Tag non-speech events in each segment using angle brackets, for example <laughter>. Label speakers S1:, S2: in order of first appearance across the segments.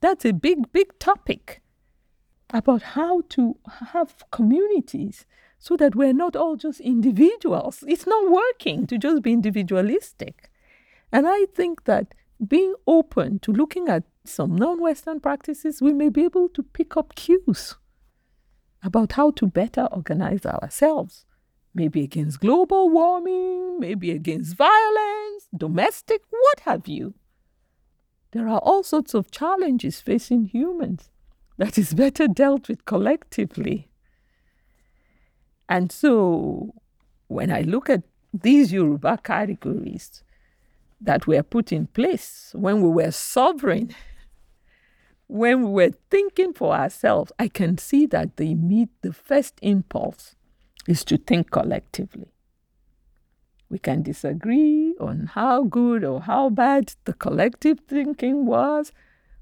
S1: That's a big, big topic about how to have communities so that we're not all just individuals. It's not working to just be individualistic. And I think that being open to looking at some non Western practices, we may be able to pick up cues about how to better organize ourselves. Maybe against global warming, maybe against violence, domestic, what have you. There are all sorts of challenges facing humans that is better dealt with collectively. And so when I look at these Yoruba categories that were put in place when we were sovereign, <laughs> when we were thinking for ourselves, I can see that they meet the first impulse is to think collectively. We can disagree on how good or how bad the collective thinking was,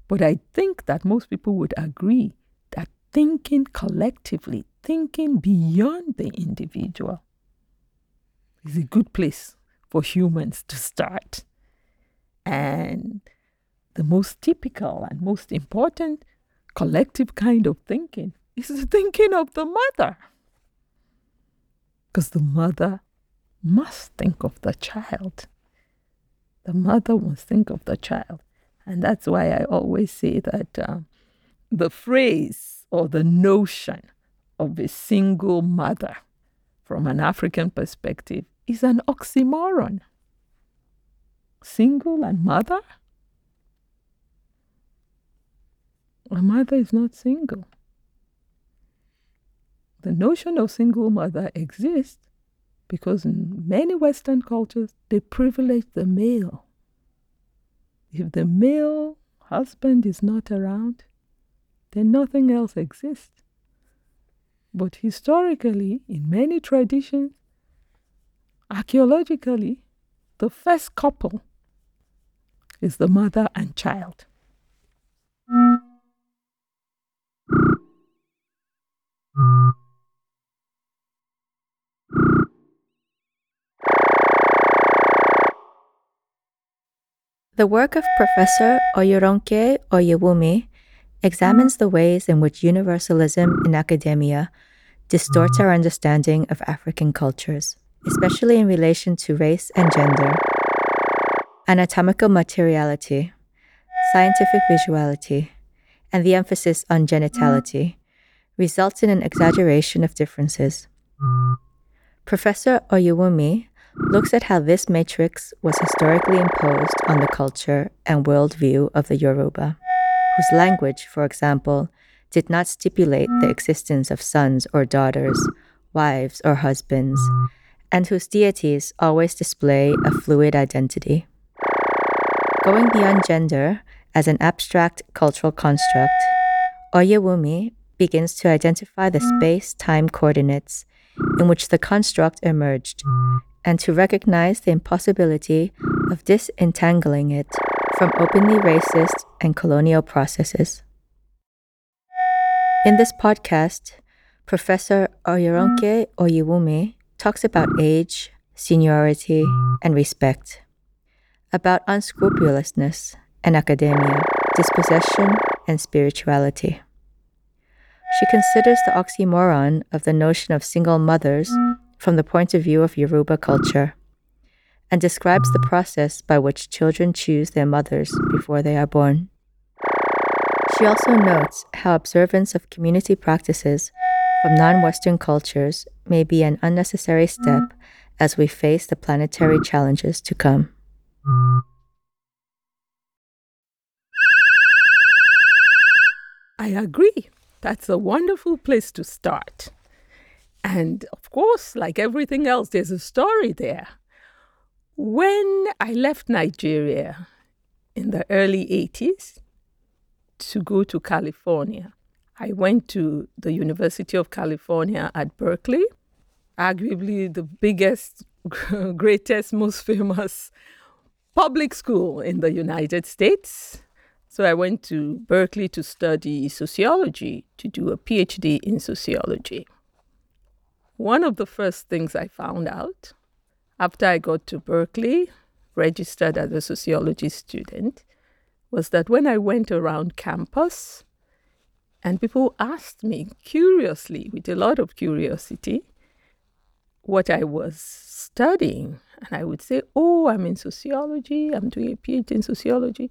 S1: but I think that most people would agree that thinking collectively, thinking beyond the individual, is a good place for humans to start. And the most typical and most important collective kind of thinking is the thinking of the mother. Because the mother must think of the child. The mother must think of the child. And that's why I always say that uh, the phrase or the notion of a single mother from an African perspective is an oxymoron. Single and mother? A mother is not single. The notion of single mother exists because in many Western cultures, they privilege the male. If the male husband is not around, then nothing else exists. But historically, in many traditions, archaeologically, the first couple is the mother and child.
S2: The work of Professor Oyeronke Oyewumi examines the ways in which universalism in academia distorts our understanding of African cultures, especially in relation to race and gender, anatomical materiality, scientific visuality, and the emphasis on genitality, results in an exaggeration of differences. Professor Oyewumi looks at how this matrix was historically imposed on the culture and worldview of the Yoruba, whose language, for example, did not stipulate the existence of sons or daughters, wives or husbands, and whose deities always display a fluid identity. Going beyond gender as an abstract cultural construct, Oyewumi begins to identify the space time coordinates in which the construct emerged and to recognize the impossibility of disentangling it from openly racist and colonial processes. In this podcast, Professor Oyeronke Oyewumi talks about age, seniority, and respect, about unscrupulousness and academia, dispossession and spirituality. She considers the oxymoron of the notion of single mothers from the point of view of Yoruba culture and describes the process by which children choose their mothers before they are born. She also notes how observance of community practices from non Western cultures may be an unnecessary step as we face the planetary challenges to come.
S1: I agree. That's a wonderful place to start. And of course, like everything else, there's a story there. When I left Nigeria in the early 80s to go to California, I went to the University of California at Berkeley, arguably the biggest, <laughs> greatest, most famous public school in the United States. So I went to Berkeley to study sociology, to do a PhD in sociology. One of the first things I found out after I got to Berkeley, registered as a sociology student, was that when I went around campus and people asked me curiously, with a lot of curiosity, what I was studying, and I would say, Oh, I'm in sociology, I'm doing a PhD in sociology.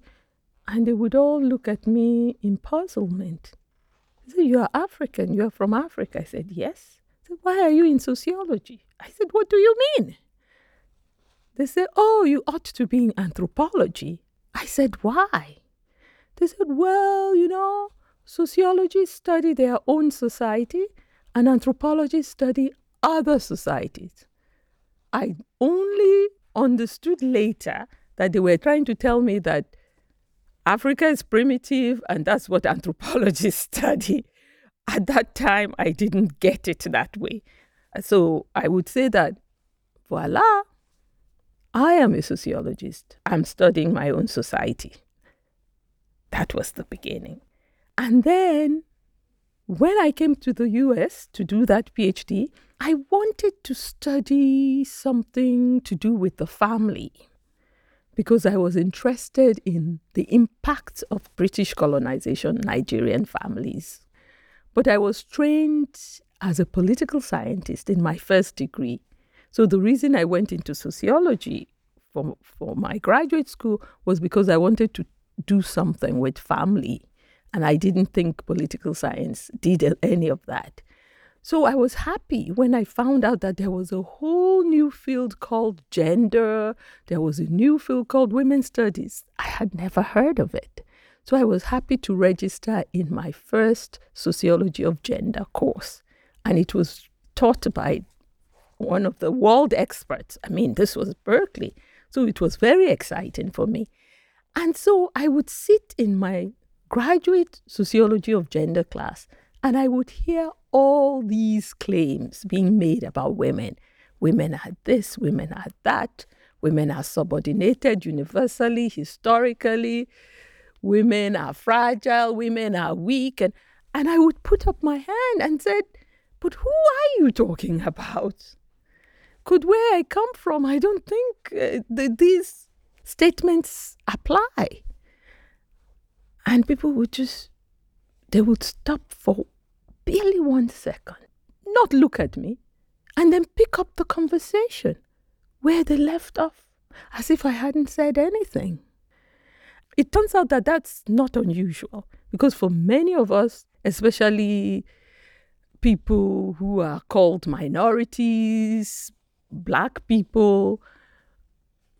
S1: And they would all look at me in puzzlement. They said, You are African, you are from Africa. I said, Yes. Said, Why are you in sociology? I said, What do you mean? They said, Oh, you ought to be in anthropology. I said, Why? They said, Well, you know, sociologists study their own society and anthropologists study other societies. I only understood later that they were trying to tell me that Africa is primitive and that's what <laughs> anthropologists study. At that time, I didn't get it that way. So I would say that, voila, I am a sociologist. I'm studying my own society. That was the beginning. And then when I came to the US to do that PhD, I wanted to study something to do with the family because I was interested in the impact of British colonization Nigerian families. But I was trained as a political scientist in my first degree. So the reason I went into sociology for, for my graduate school was because I wanted to do something with family. And I didn't think political science did any of that. So I was happy when I found out that there was a whole new field called gender, there was a new field called women's studies. I had never heard of it. So I was happy to register in my first sociology of gender course. And it was taught by one of the world experts. I mean, this was Berkeley. So it was very exciting for me. And so I would sit in my graduate sociology of gender class and I would hear all these claims being made about women. Women are this, women are that, women are subordinated universally, historically, women are fragile, women are weak. And, and I would put up my hand and said, But who are you talking <laughs> about? Could where I come from, I don't think uh, the, these statements apply. And people would just, they would stop for barely one second, not look at me, and then pick up the conversation where they left off, as if I hadn't said anything. It turns out that that's not unusual because for many of us, especially people who are called minorities, black people,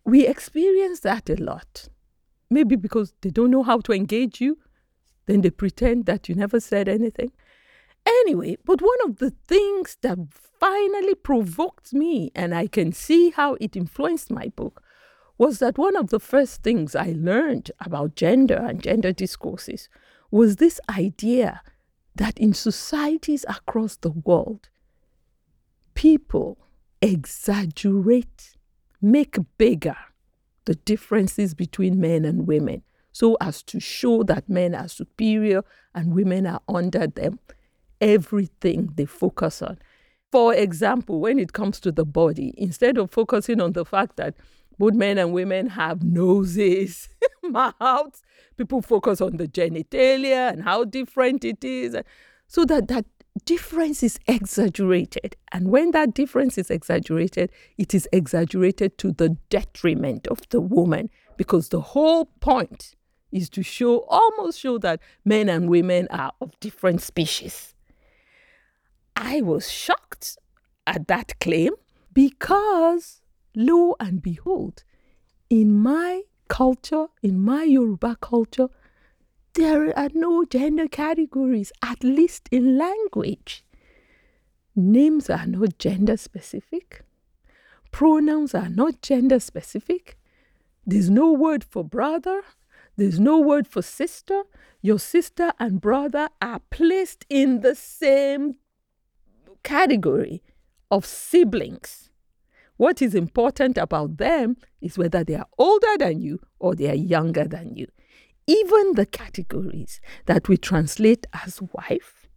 S1: we experience that a lot. Maybe because they don't know how to engage you, then they pretend that you never said anything. Anyway, but one of the things that finally provoked me, and I can see how it influenced my book, was that one of the first things I learned about gender and gender discourses was this idea that in societies across the world, people exaggerate, make bigger the differences between men and women so as to show that men are superior and women are under them everything they focus on. For example, when it comes to the body, instead of focusing on the fact that both men and women have noses, <laughs> mouths, people focus on the genitalia and how different it is. So that that difference is exaggerated. And when that difference is exaggerated, it is exaggerated to the detriment of the woman because the whole point is to show, almost show that men and women are of different species. I was shocked at that claim because, lo and behold, in my culture, in my Yoruba culture, there are no gender categories, at least in language. Names are not gender specific. Pronouns are not gender specific. There's no word for brother. There's no word for sister. Your sister and brother are placed in the same category of siblings. What is important about them is whether they are older than you or they are younger than you. Even the categories that we translate as wife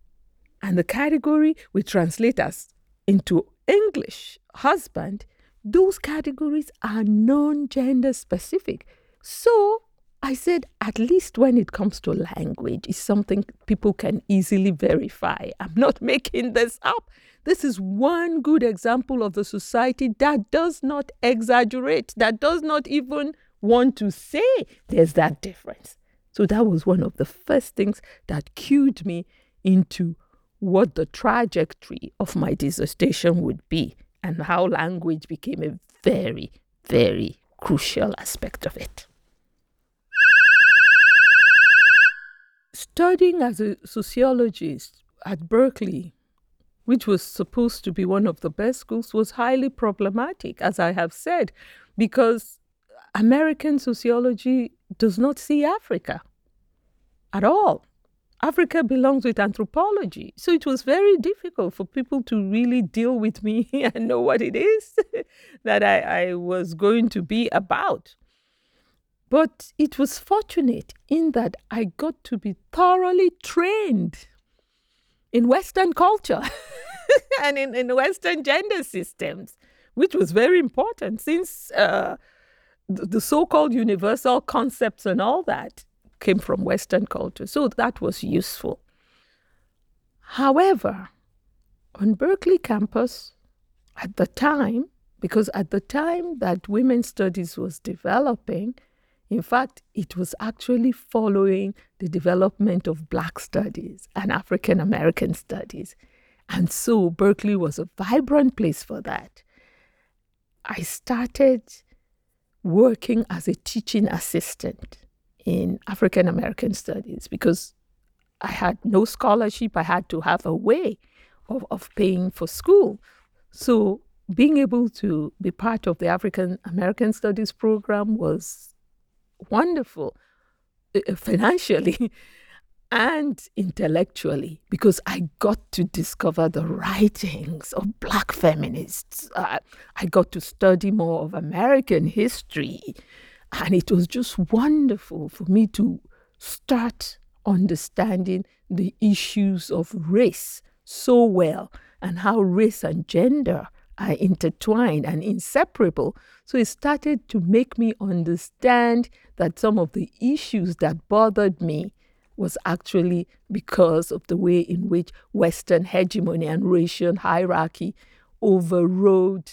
S1: and the category we translate as into English husband, those categories are non gender specific. So I said, at least when it comes to language, it's something people can easily verify. I'm not <laughs> making this up. This is one good example of the society that does not exaggerate, that does not even want to say there's that difference. So that was one of the first things that cued me into what the trajectory of my dissertation would be and how language became a very, very crucial aspect of it. Studying as a sociologist at Berkeley, which was supposed to be one of the best schools, was highly problematic, as I have said, because American sociology does not see Africa at all. Africa belongs with anthropology. So it was very difficult for people to really deal with me <laughs> and know what it is <laughs> that I, I was going to be about. But it was fortunate in that I got to be thoroughly trained in Western culture <laughs> and in, in Western gender systems, which was very important since uh, the, the so called universal concepts and all that came from Western culture. So that was useful. However, on Berkeley campus, at the time, because at the time that women's studies was developing, in fact, it was actually following the development of Black studies and African American studies. And so Berkeley was a vibrant place for that. I started working as a teaching assistant in African American studies because I had no scholarship. I had to have a way of, of paying for school. So being able to be part of the African American Studies program was wonderful uh, financially <laughs> and intellectually because I got to discover the writings of Black feminists. Uh, I got to study more of American history. And it was just wonderful for me to start understanding the issues of race so well and how race and gender are intertwined and inseparable. So it started to make me understand that some of the issues that bothered me was actually because of the way in which Western hegemony and racial hierarchy overrode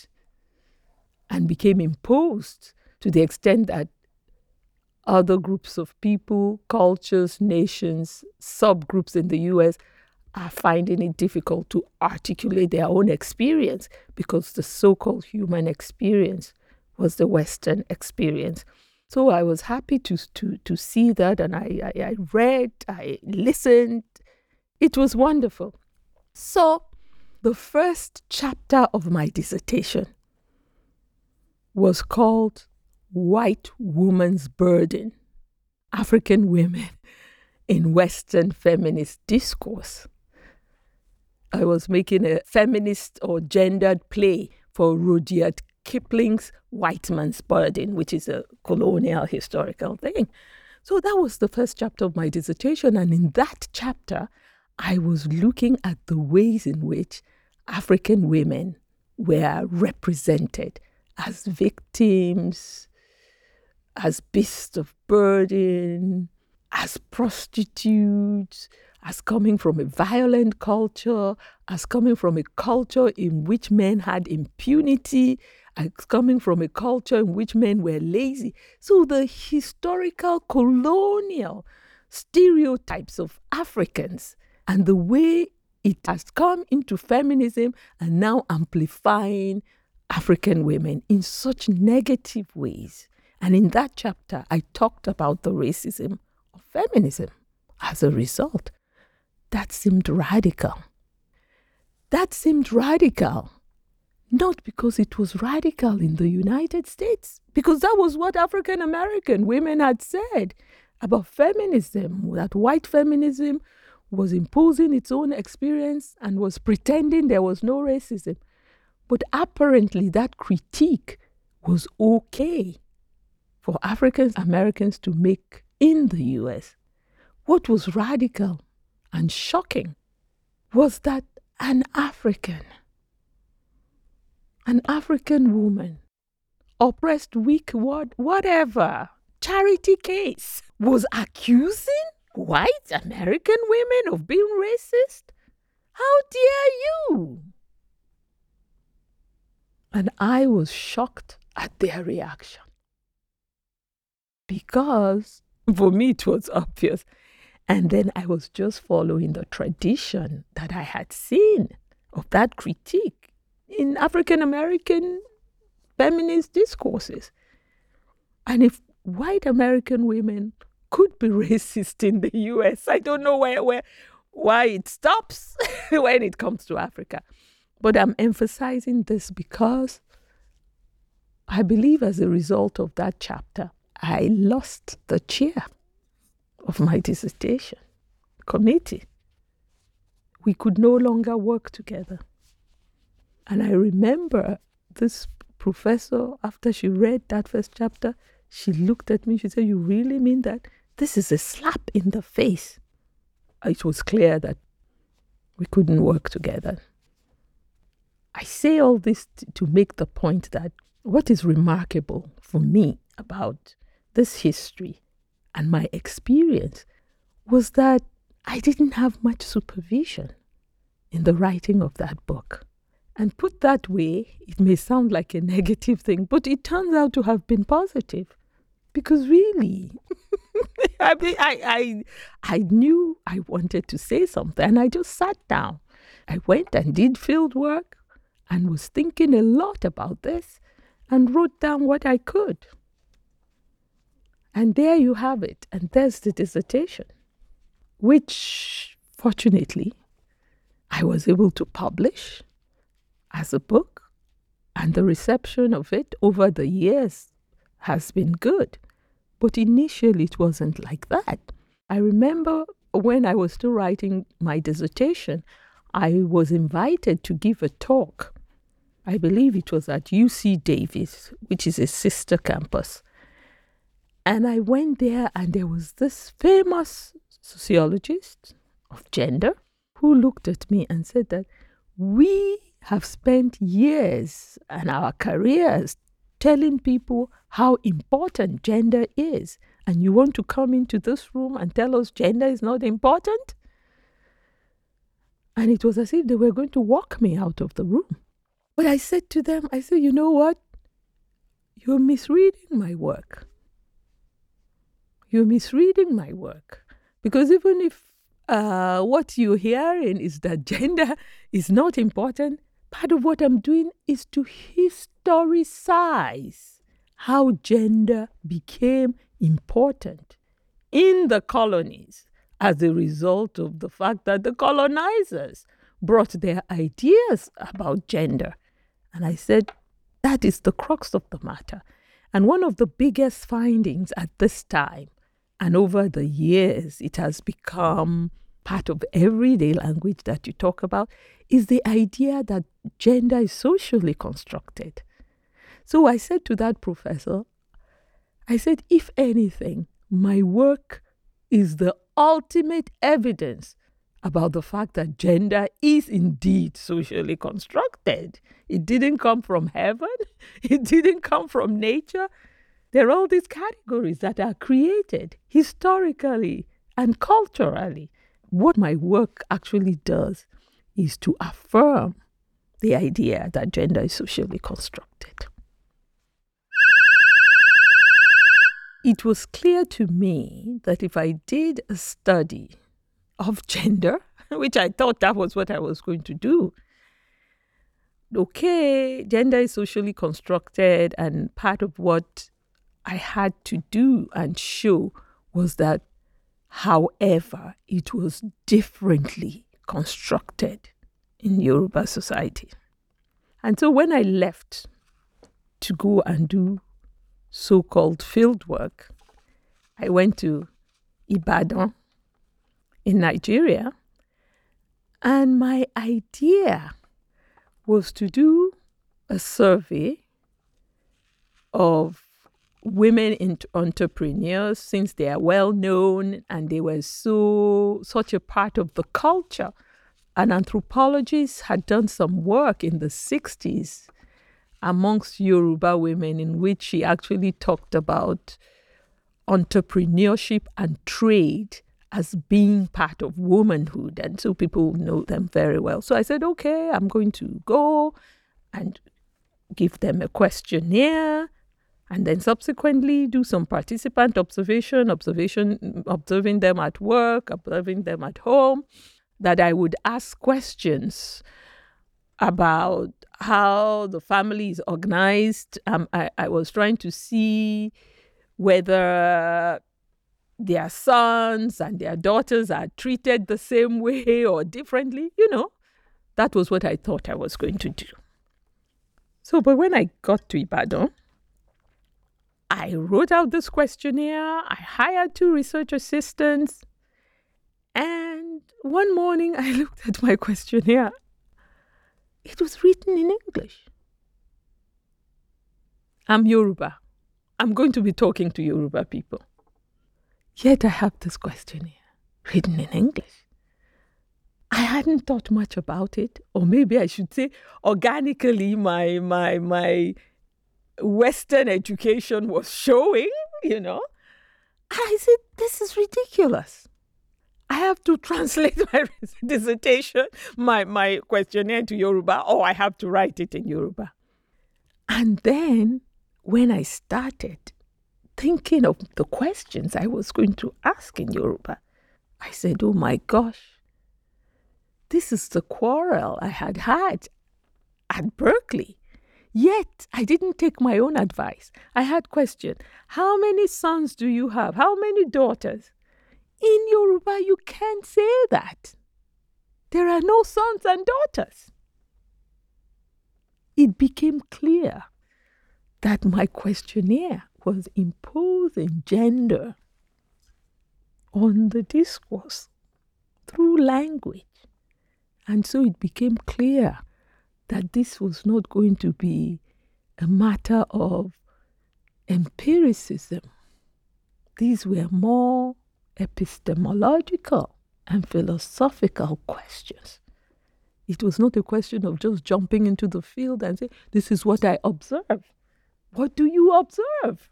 S1: and became imposed to the extent that other groups of people, cultures, nations, subgroups in the US are finding it difficult to articulate their own experience because the so called human experience was the Western experience. So I was happy to, to, to see that and I, I, I read, I listened. It was wonderful. So the first chapter of my dissertation was called white woman's burden, African women in Western feminist discourse. I was making a feminist or gendered play for Rudyard Kipling's White Man's Burden, which is a colonial historical thing. So that was the first chapter of my dissertation. And in that chapter, I was looking at the ways in which African women were represented as victims, as beasts of burden, as prostitutes, as coming from a violent culture, as coming from a culture in which men had impunity, as coming from a culture in which men were lazy. So the historical colonial stereotypes of Africans and the way it has come into feminism and now amplifying African women in such negative ways and in that chapter, I talked about the racism of feminism as a result. That seemed radical. That seemed radical. Not because it was radical in the United States, because that was what African American women had said about feminism, that white feminism was imposing its own experience and was pretending there was no racism. But apparently, that critique was okay for African Americans to make in the US. What was radical and shocking was that an African, an African woman, oppressed, weak, what, whatever, charity case was accusing white American women of being racist? How dare you? And I was shocked at their reaction. Because for me it was obvious. And then I was just following the tradition that I had seen of that critique in African American feminist discourses. And if white American women could be <laughs> racist in the US, I don't know where, where why it stops <laughs> when it comes to Africa. But I'm emphasizing this because I believe as a result of that chapter, I lost the chair of my dissertation committee. We could no longer work together. And I remember this professor, after she read that first chapter, she looked at me, she said, You really mean that? This is a slap in the face. It was clear that we couldn't work together. I say all this t- to make the point that what is remarkable for me about this history and my experience was that I didn't have much supervision in the writing of that book. And put that way, it may sound like a negative thing, but it turns out to have been positive. Because really, <laughs> I, mean, I, I, I knew I wanted to say something and I just sat down. I went and did field work and was thinking a lot about this and wrote down what I could. And there you have it. And there's the dissertation, which fortunately I was able to publish as a book. And the reception of it over the years has been good. But initially it wasn't like that. I remember when I was still writing my dissertation, I was invited to give a talk. I believe it was at UC Davis, which is a sister campus. And I went there, and there was this famous sociologist of gender who looked at me and said that we have spent years and our careers telling people how important gender is. And you want to come into this room and tell us gender is not important? And it was as if they were going to walk me out of the room. But I said to them, I said, you know what? You're misreading my work. You're misreading my work. Because even if uh, what you're hearing is that <laughs> gender is not important, part of what I'm doing is to historicize how gender became important in the colonies as a result of the fact that the colonizers brought their ideas about gender. And I said, that is the crux of the matter. And one of the biggest findings at this time, and over the years, it has become part of everyday language that you talk about, is the idea that gender is socially constructed. So I said to that professor, I said, if anything, my work is the ultimate evidence about the fact that gender is indeed socially constructed. It didn't come from heaven, <laughs> it didn't come from nature. There are all these categories that are created historically and culturally. What my work actually does is to affirm the idea that gender is socially constructed. It was clear to me that if I did a study of <laughs> gender, which I thought that was what I was going to do, okay, gender is socially constructed, and part of what I had to do and show was that, however, it was differently constructed in Yoruba society. And so when I left to go and do so called field work, I went to Ibadan in Nigeria. And my idea was to do a survey of women entrepreneurs since they are well known and they were so such a part of the culture. An anthropologist had done some work in the 60s amongst Yoruba women in which she actually talked about entrepreneurship and trade as being part of womanhood. And so people know them very well. So I said, okay, I'm going to go and give them a questionnaire and then subsequently do some participant observation, observation, observing them at work, observing them at home, that I would ask questions about how the family is organized. Um, I, I was trying to see whether their sons and their daughters are treated the same way <laughs> or differently. You know, that was what I thought I was going to do. So, but when I got to Ibadan, I wrote out this questionnaire, I hired two research assistants, and one morning I <laughs> looked at my questionnaire. It was written in English. I'm Yoruba. I'm going to be talking to Yoruba people. Yet I have this questionnaire written in English. I hadn't thought much about it, or maybe I should say organically my my my Western education was showing, you know. I said, this is ridiculous. I have to translate <laughs> my dissertation, my, my questionnaire to Yoruba, or I have to write it in Yoruba. And then when I started thinking of the questions I was going to ask in Yoruba, I said, Oh my gosh, this is the quarrel I had had at Berkeley. Yet I didn't take my own advice. I had question, how many sons do you have? How many daughters? In Yoruba, you can't say that. There are no sons and daughters. It became clear that my questionnaire was imposing gender on the discourse through language. And so it became clear that this was not going to be a matter of empiricism. These were more epistemological and philosophical questions. It was not a question of just jumping into the field and say, This is what I observe. What do you observe?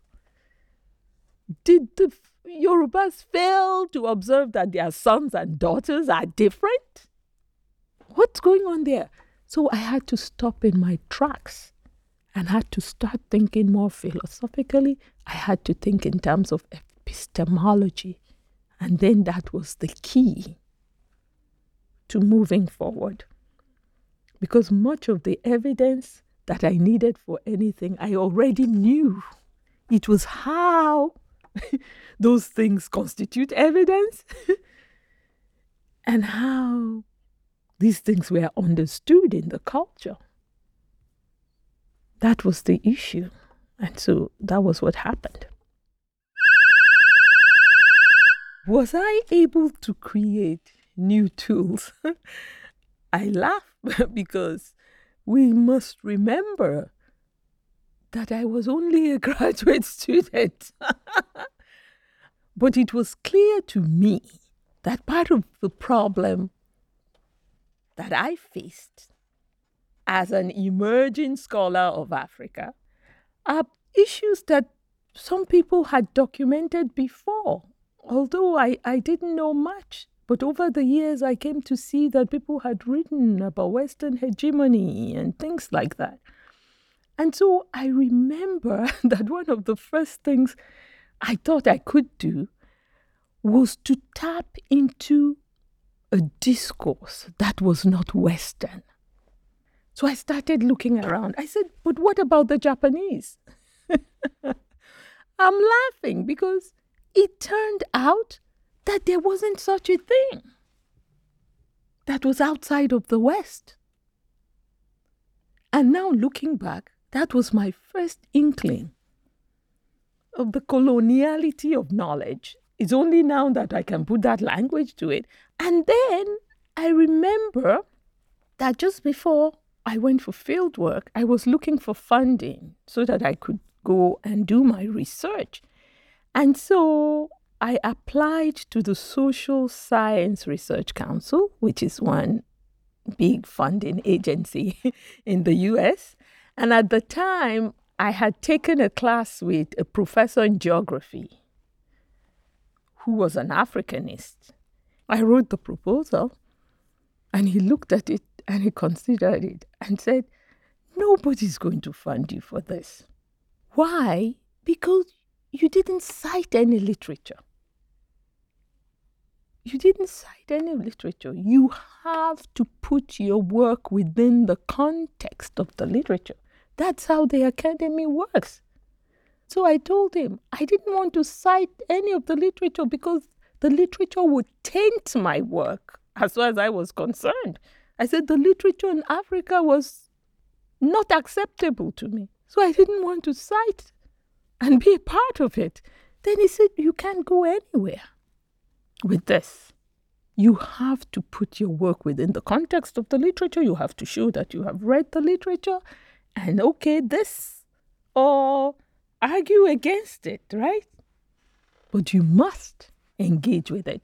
S1: Did the Yorubas fail to observe that their sons and daughters are different? What's going on there? So I had to stop in my tracks and had to start thinking more philosophically. I had to think in terms of epistemology. And then that was the key to moving forward. Because much of the evidence that I needed for anything, I already knew. It was how <laughs> those things constitute evidence <laughs> and how these things were understood in the culture. That was the issue. And so that was what happened. Was I able to create new tools? <laughs> I laugh <laughs> because we must remember that I was only a <laughs> graduate student. but it was clear to me that part of the problem that I faced as an emerging scholar of Africa are issues that some people had documented before, although I, I didn't know much. But over the years, I came to see that people had written about Western hegemony and things like that. And so I remember <laughs> that one of the first things I thought I could do was to tap into a discourse that was not Western. So I started looking around. I said, but what about the Japanese? <laughs> I'm laughing because it turned out that there wasn't such a thing that was outside of the West. And now looking back, that was my first inkling of the coloniality of knowledge it's only now that I can put that language to it. And then I remember that just before I went for field work, I was looking for funding so that I could go and do my research. And so I applied to the Social Science Research Council, which is one big funding agency <laughs> in the US. And at the time, I had taken a class with a professor in geography who was an Africanist. I wrote the proposal and he looked at it and he considered it and said, Nobody's going to fund you for this. Why? Because you didn't cite any literature. You didn't cite any literature. You have to put your work within the context of the literature. That's how the academy works. So I told him I didn't want to cite any of the literature because the literature would taint my work as far as I was concerned. I said the literature in Africa was not acceptable to me. So I didn't want to cite and be a part of it. Then he said, You can't go anywhere with this. You have to put your work within the context of the literature. You have to show that you have read the literature and okay, this or argue against it, right? But you must engage with it.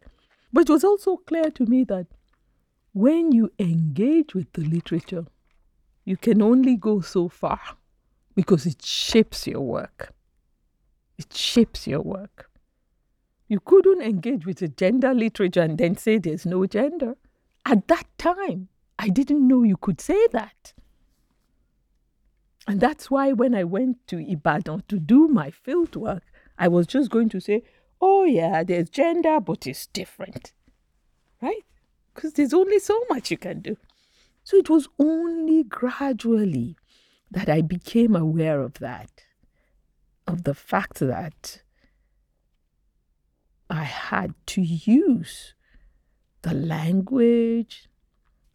S1: But it was also clear to me that when you engage with the literature, you can only go so far because it shapes your work. It shapes your work. You couldn't engage with the gender literature and then say there's no gender. At that time, I didn't know you could say that. And that's why when I went to Ibadan to do my field work, I was just going to say, oh, yeah, there's gender, but it's different. Right? Because there's only so much you can do. So it was only gradually that I became aware of that, of the fact that I had to use the language,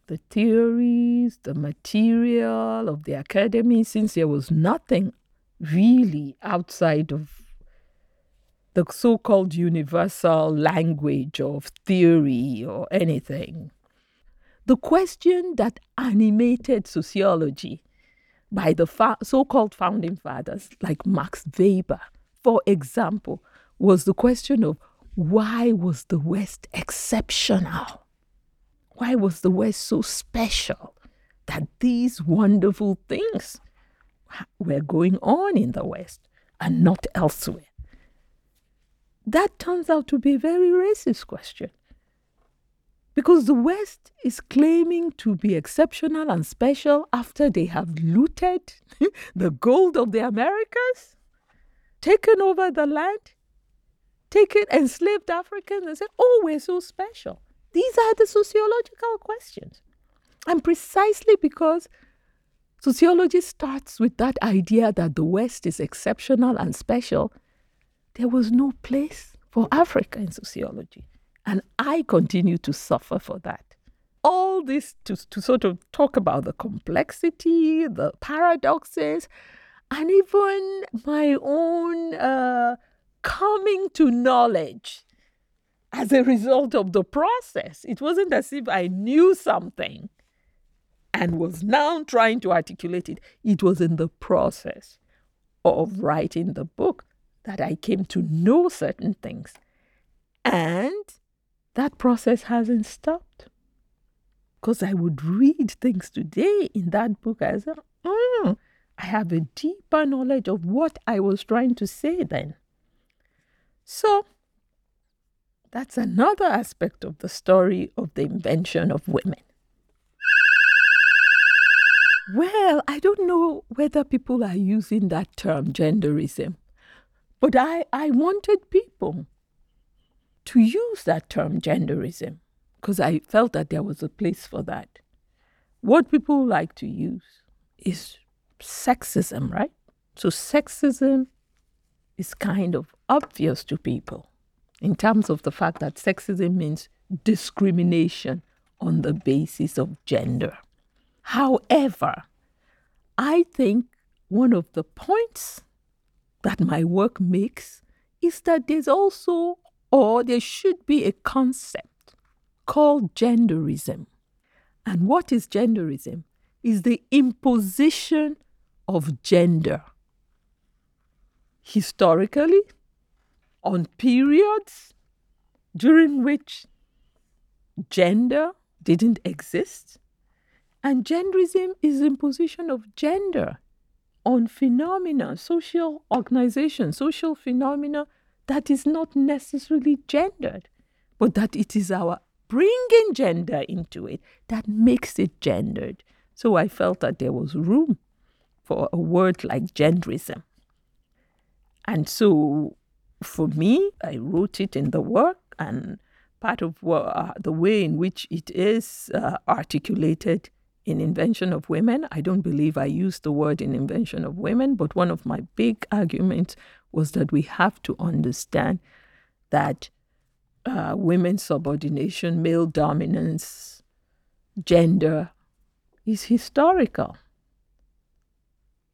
S1: the theories, the material of the academy, since there was nothing really outside of the so called universal language of theory or anything. The question that animated sociology by the fa- so called founding fathers like Max Weber, for example, was the question of why was the West exceptional? Why was the West so special that these wonderful things were going on in the West and not elsewhere? That turns out to be a very racist question. Because the West is claiming to be exceptional and special after they have looted <laughs> the gold of the Americas, taken over the land, taken enslaved Africans, and said, Oh, we're so special. These are the sociological questions. And precisely because sociology starts with that idea that the West is exceptional and special, there was no place for Africa in sociology. And I continue to suffer for that. All this to, to sort of talk about the complexity, the paradoxes, and even my own uh, coming to knowledge as a result of the process. It wasn't as if I knew something and was now trying to articulate it. It was in the process of writing the book that I came to know certain things. And that process hasn't stopped. Because I would read things today in that book as, mm, I have a deeper knowledge of what I was trying to say then. So, that's another aspect of the story of the invention of women. Well, I don't know whether people are using that term genderism, but I, I wanted people to use that term genderism because I felt that there was a place for that. What people like to use is sexism, right? So sexism is kind of obvious to people in terms of the fact that sexism means discrimination on the basis of gender. However, I think one of the points that my work makes is that there's also or there should be a concept called genderism. And what is genderism? Is the imposition of gender. Historically, on periods during which gender didn't exist, and genderism is imposition of gender on phenomena, social organization, social phenomena that is not necessarily gendered, but that it is our bringing gender into it that makes it gendered. So I felt that there was room for a word like genderism. And so for me, I wrote it in the work, and part of uh, the way in which it is uh, articulated in Invention of Women. I don't believe I used the word in Invention of Women, but one of my big arguments was that we have to understand that uh, women's subordination, male dominance, gender is historical.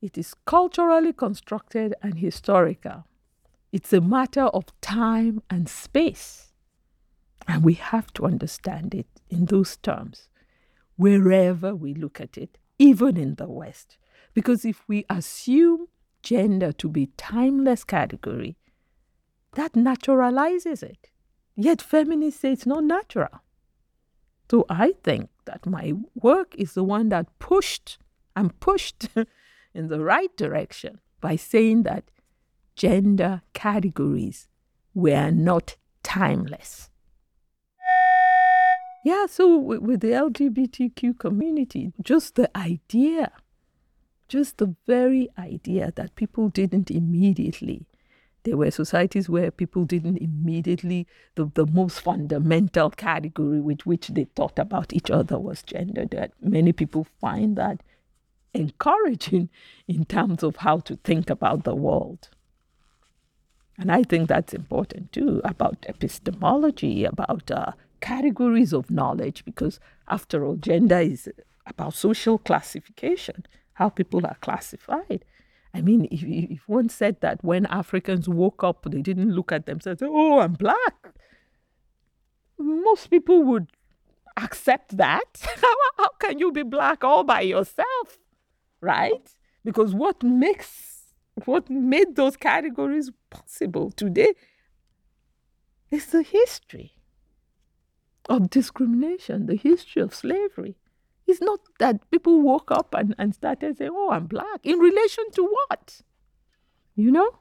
S1: It is culturally constructed and historical. It's a matter of time and space. And we have to understand it in those terms wherever we look at it, even in the West. Because if we assume gender to be timeless category, that naturalizes it. Yet feminists say it's not natural. So I think that my work is the one that pushed and pushed <laughs> in the right direction by saying that gender categories were not timeless. Yeah, so with the LGBTQ community, just the idea, just the very idea that people didn't immediately, there were societies where people didn't immediately, the, the most fundamental category with which they thought about each other was gender. That many people find that encouraging in terms of how to think about the world. And I think that's important too about epistemology, about uh, categories of knowledge because, after all, gender is about social classification, how people are classified. I mean, if, if one said that when Africans woke up, they didn't look at themselves, oh, I'm black, most people would accept that. <laughs> how can you be black all by yourself? Right? Because what makes what made those categories possible today is the history of discrimination, the history of slavery. It's not that people woke up and, and started saying, oh, I'm black. In relation to what? You know?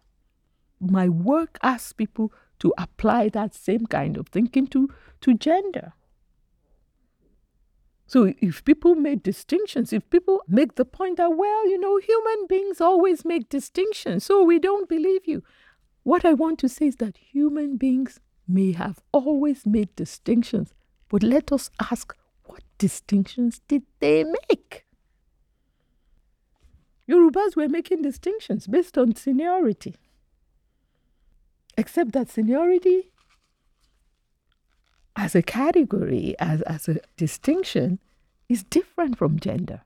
S1: My work asks people to apply that same kind of thinking to, to gender. So if people make distinctions, if people make the point that, well, you know, human beings always make distinctions, so we don't believe you. What I want to say is that human beings may have always made distinctions, but let us ask what distinctions did they make? Yorubas were making distinctions based on seniority. Except that seniority as a category, as, as a distinction, is different from gender.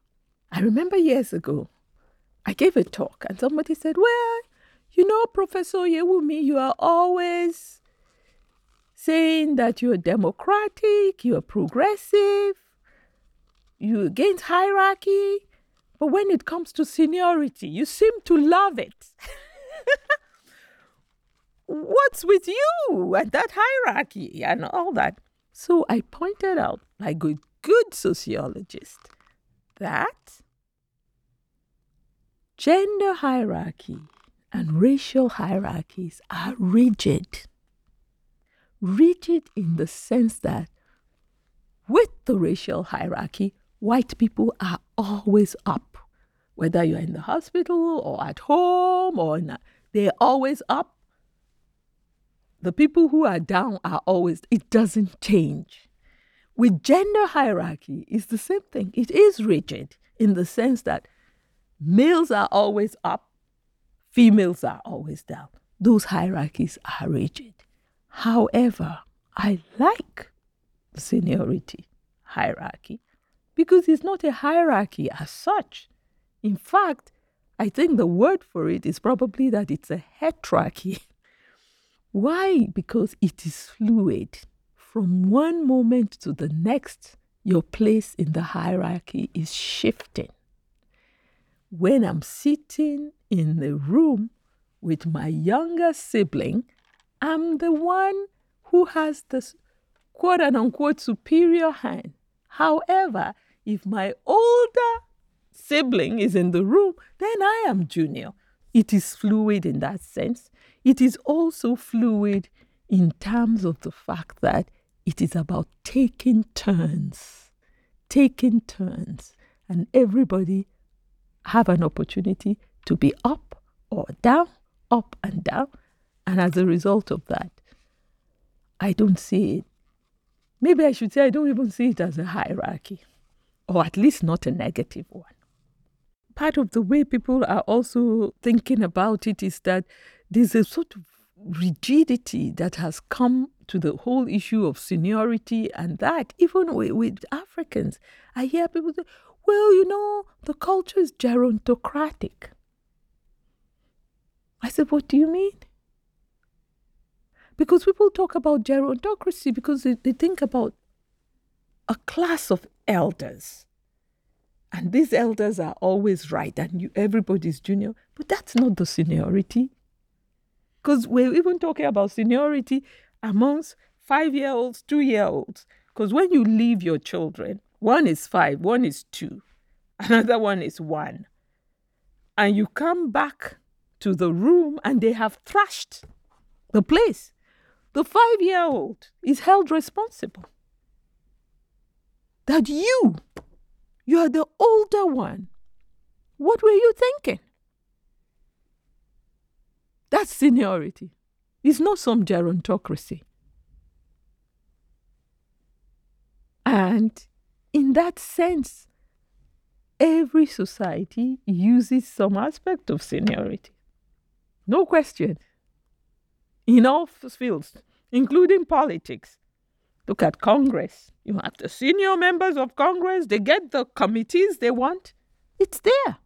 S1: I remember years ago, I gave a talk and somebody said, Well, you know, Professor Oyèwùmi, you are always saying that you're democratic, you're progressive, you're against hierarchy, but when it comes to seniority, you seem to love it. <laughs> What's with you and that hierarchy and all that? So I pointed out, like a good sociologist, that gender hierarchy and racial hierarchies are rigid rigid in the sense that with the racial hierarchy, white people are always up. Whether you're in the hospital or at home or not, they're always up. The people who are down are always, it doesn't change. With gender hierarchy, it's the same thing. It is rigid in the sense that males are always up, females are always down. Those hierarchies are rigid. However, I like seniority hierarchy because it's not a hierarchy as such. In fact, I think the word for it is probably that it's a heterarchy. <laughs> Why? Because it is fluid. From one moment to the next, your place in the hierarchy is shifting. When I'm sitting in the room with my younger sibling, I'm the one who has the quote unquote superior hand. However, if my older sibling is in the room, then I am junior. It is fluid in that sense. It is also fluid in terms of the fact that it is about taking turns, taking turns, and everybody have an opportunity to be up or down, up and down. And as a result of that, I don't see it. Maybe I should say I don't even see it as a hierarchy, or at least not a negative one. Part of the way people are also thinking about it is that there's a sort of rigidity that has come to the whole issue of seniority and that, even with, with Africans. I hear people say, well, you know, the culture is gerontocratic. I said, What do you mean? Because people talk about gerontocracy because they, they think about a class of elders. And these elders are always right, and you, everybody's junior. But that's not the seniority. Because we're even talking about seniority amongst five year olds, two year olds. Because when you leave your children, one is five, one is two, <laughs> another one is one. And you come back to the room and they have thrashed the place. The five year old is held responsible. That you, you are the older one. What were you thinking? That's seniority. It's not some gerontocracy. And in that sense, every society uses some aspect of seniority. No question. In all fields, including politics. Look at Congress. You have the senior members of Congress, they get the committees they want. It's there.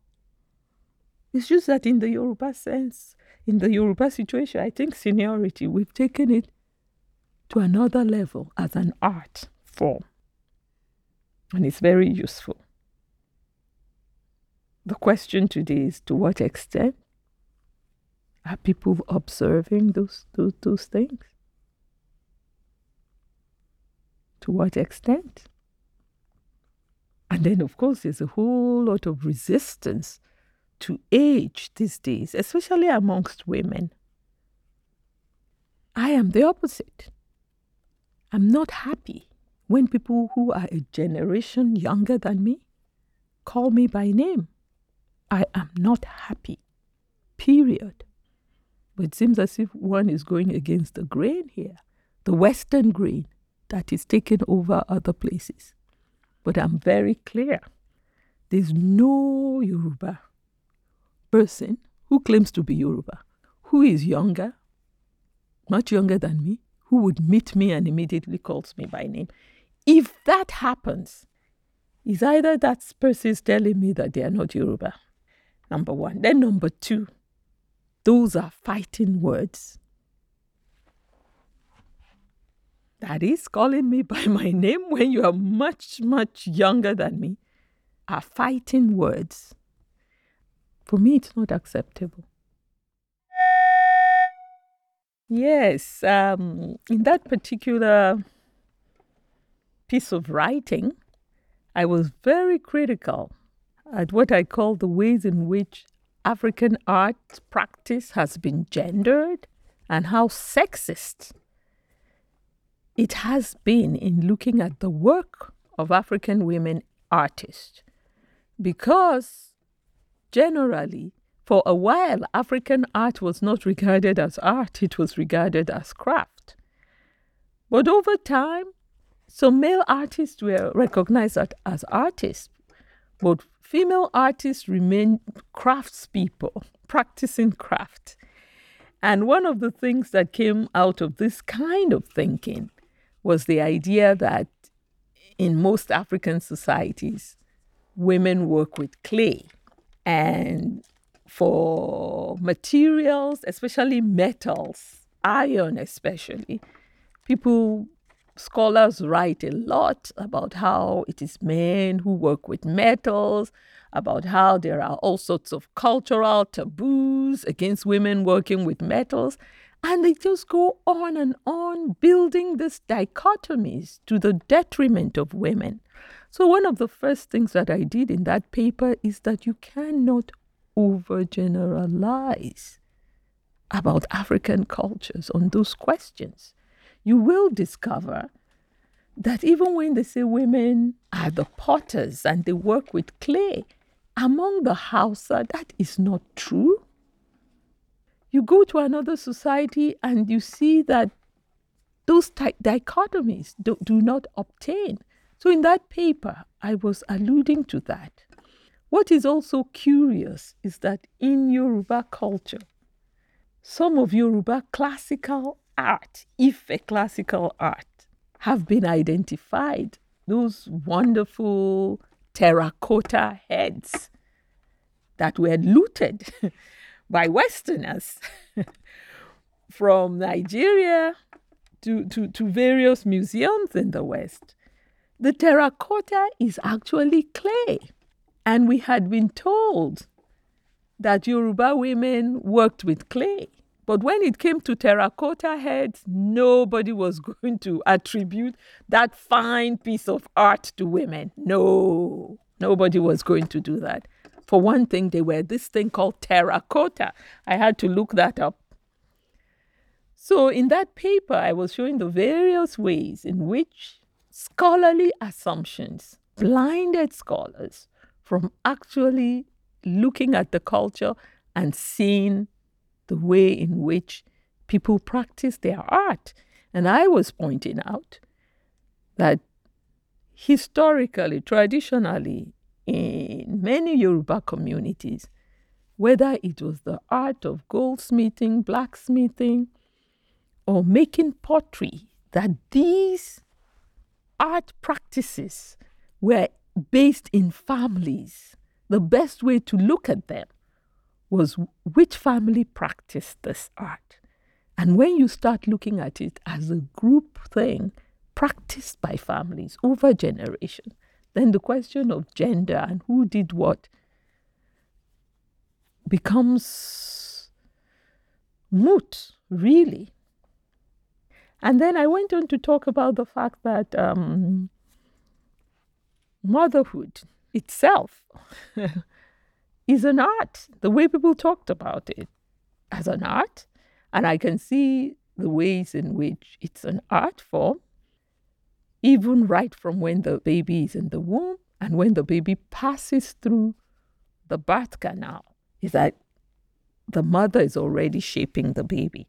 S1: It's just that in the Yoruba sense, in the Yoruba situation, I think seniority, we've taken it to another level as an art form. And it's very useful. The question today is to what extent are people observing those, those, those things? To what extent? And then, of course, there's a whole lot of resistance to age these days, especially amongst women. I am the opposite. I'm not happy when people who are a generation younger than me call me by name. I am not happy. Period. But it seems as if one is going against the grain here, the Western grain that is taking over other places. But I'm very clear there's no Yoruba person who claims to be Yoruba, who is younger, much younger than me, who would meet me and immediately calls me by name. If that happens, is either that person is telling me that they are not Yoruba, number one. Then number two, those are fighting words. That is calling me by my name when you are much, much younger than me are fighting words. For me, it's not acceptable. Yes, um, in that particular piece of writing, I was very critical at what I call the ways in which African art practice has been gendered and how sexist it has been in looking at the work of African women artists. Because generally, for a while, African art was not regarded as art, it was regarded as craft. But over time, some male artists were recognized as artists, but female artists remained craftspeople, practicing craft. And one of the things that came out of this kind of thinking was the idea that in most African societies, women work with clay. And for materials, especially metals, iron especially, people scholars write a lot about how it is men who work with metals, about how there are all sorts of cultural taboos against women working with metals. And they just go on and on building these dichotomies to the detriment of women. So, one of the first things that I did in that paper is that you cannot overgeneralize about African cultures on those questions, you will discover that even when they say women are the potters and they work with clay, among the Hausa, that is not true. You go to another society and you see that those dichotomies do, do not obtain. So, in that paper, I was alluding to that. What is also curious is that in Yoruba culture, some of Yoruba classical art, if a classical art, have been identified. Those wonderful terracotta heads that were looted <laughs> by Westerners <laughs> from Nigeria to, to, to various museums in the West. The terracotta is actually clay. And we had been told that Yoruba women worked with clay. But when it came to terracotta heads, nobody was <laughs> going to attribute that fine piece of art to women. No, nobody was going to do that. For one thing, they were this thing called terracotta. I had to look that up. So, in that paper, I was showing the various ways in which scholarly assumptions blinded scholars from actually looking at the culture and seeing the way in which people practice their art. And I was pointing out that historically, traditionally, in many Yoruba communities, whether it was the art of goldsmithing, blacksmithing, or making pottery, that these art practices were based in families. The best way to look at them was which family practiced this art. And when you start looking at it as a group thing practiced by families over generations, then the question of gender and who did what becomes moot, really. And then I went on to talk about the fact that um, motherhood itself <laughs> is an art, the way people talked about it as an art. And I can see the ways in which it's an art form, even right from when the baby is in the womb and when the baby passes through the birth canal, is that the mother is already shaping the baby.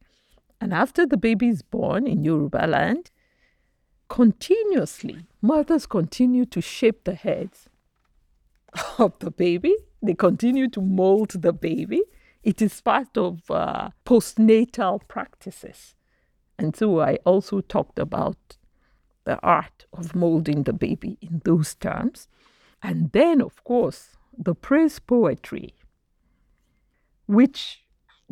S1: And after the baby is born in Yoruba land, continuously, mothers continue to shape the heads of the baby. They continue to mold the baby. It is part of uh, postnatal practices. And so I also talked about the art of molding the baby in those terms. And then, of course, the praise poetry, which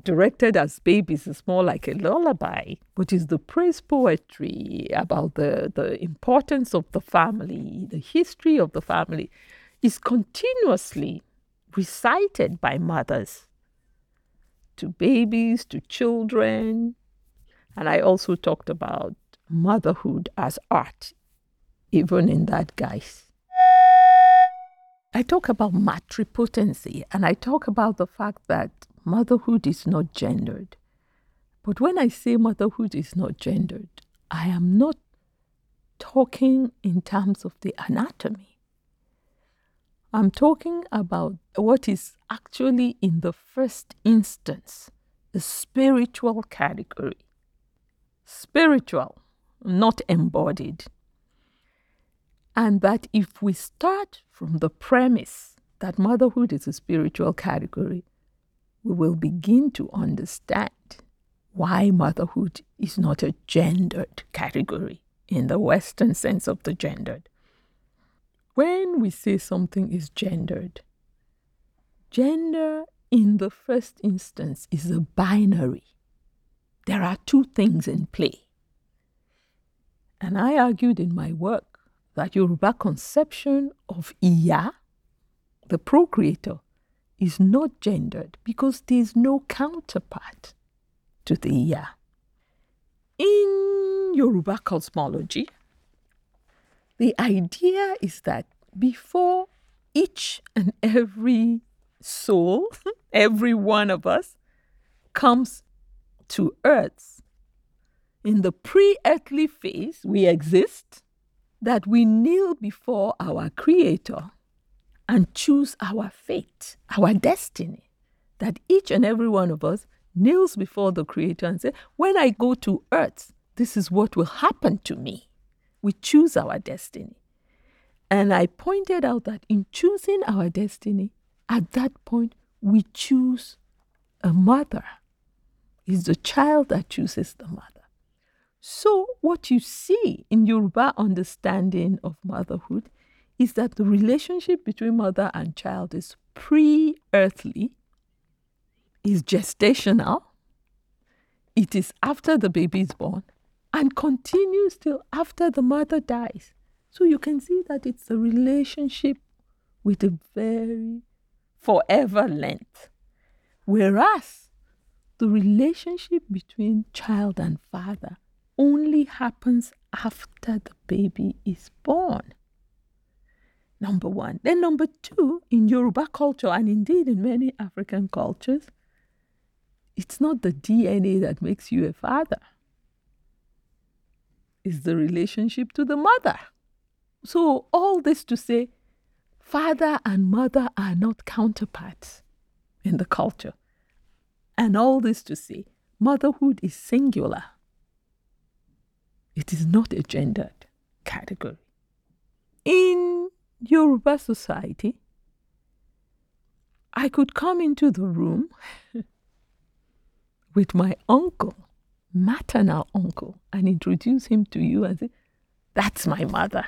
S1: directed as babies is more like a lullaby, which is the praise poetry about the, the importance of the family, the history of the family is continuously recited by mothers to babies, to children. And I also talked about motherhood as art, even in that guise. I talk about matripotency and I talk about the fact that motherhood is not gendered. But when I say motherhood is not gendered, I am not talking in terms of the anatomy. I'm talking about what is actually in the first instance a spiritual category. Spiritual, not embodied. And that if we start from the premise that motherhood is a spiritual category, we will begin to understand why motherhood is not a gendered category in the Western sense of the gendered. When we say something is gendered, gender in the first instance is a binary. There are two things in play. And I argued in my work that Yoruba conception of Iya, the procreator, is not gendered because there is no counterpart to the Iya. In Yoruba cosmology, the idea is that before each and every soul, <laughs> every one of us, comes to earth, in the pre earthly phase, we exist, that we kneel before our Creator and choose our fate, our destiny. That each and every one of us kneels before the Creator and says, When I go to earth, this is what will happen to me. We choose our destiny. And I pointed out that in choosing our destiny, at that point, we choose a mother. It's the child that chooses the mother. So, what you see in Yoruba understanding of motherhood is that the relationship between mother and child is pre earthly, is gestational, it is after the baby is born, and continues till after the mother dies. So you can see that it's a relationship with a very forever length. Whereas the relationship between child and father only happens after the baby is born. Number one. Then, number two, in Yoruba culture, and indeed in many African cultures, it's not the DNA that makes you a father, it's the relationship to the mother. So, all this to say, father and mother are not counterparts in the culture. And all this to say, motherhood is singular. It is not a gendered category. In Yoruba society, I could come into the room <laughs> with my uncle, maternal uncle, and introduce him to you and say, That's my mother.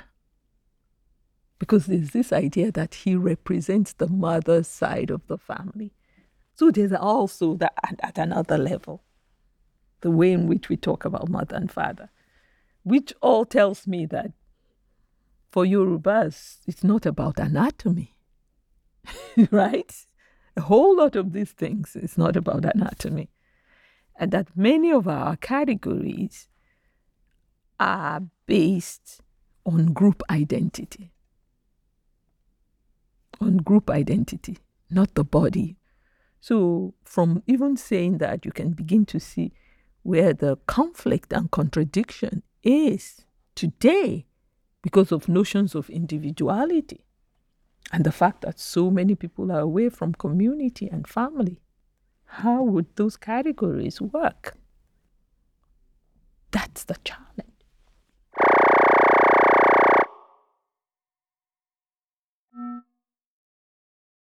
S1: Because there's this idea that he represents the mother's side of the family. So there's also that at, at another level, the way in which we talk about mother and father which all tells me that for Yorubas, it's not about anatomy, <laughs> right? A whole lot of these things is not about anatomy. And that many of our categories are based on group identity. On group identity, not the body. So, from even saying that, you can begin to see where the conflict and contradiction is today because of notions of individuality and the fact that so many people are away from community and family. How would those categories work? That's the challenge.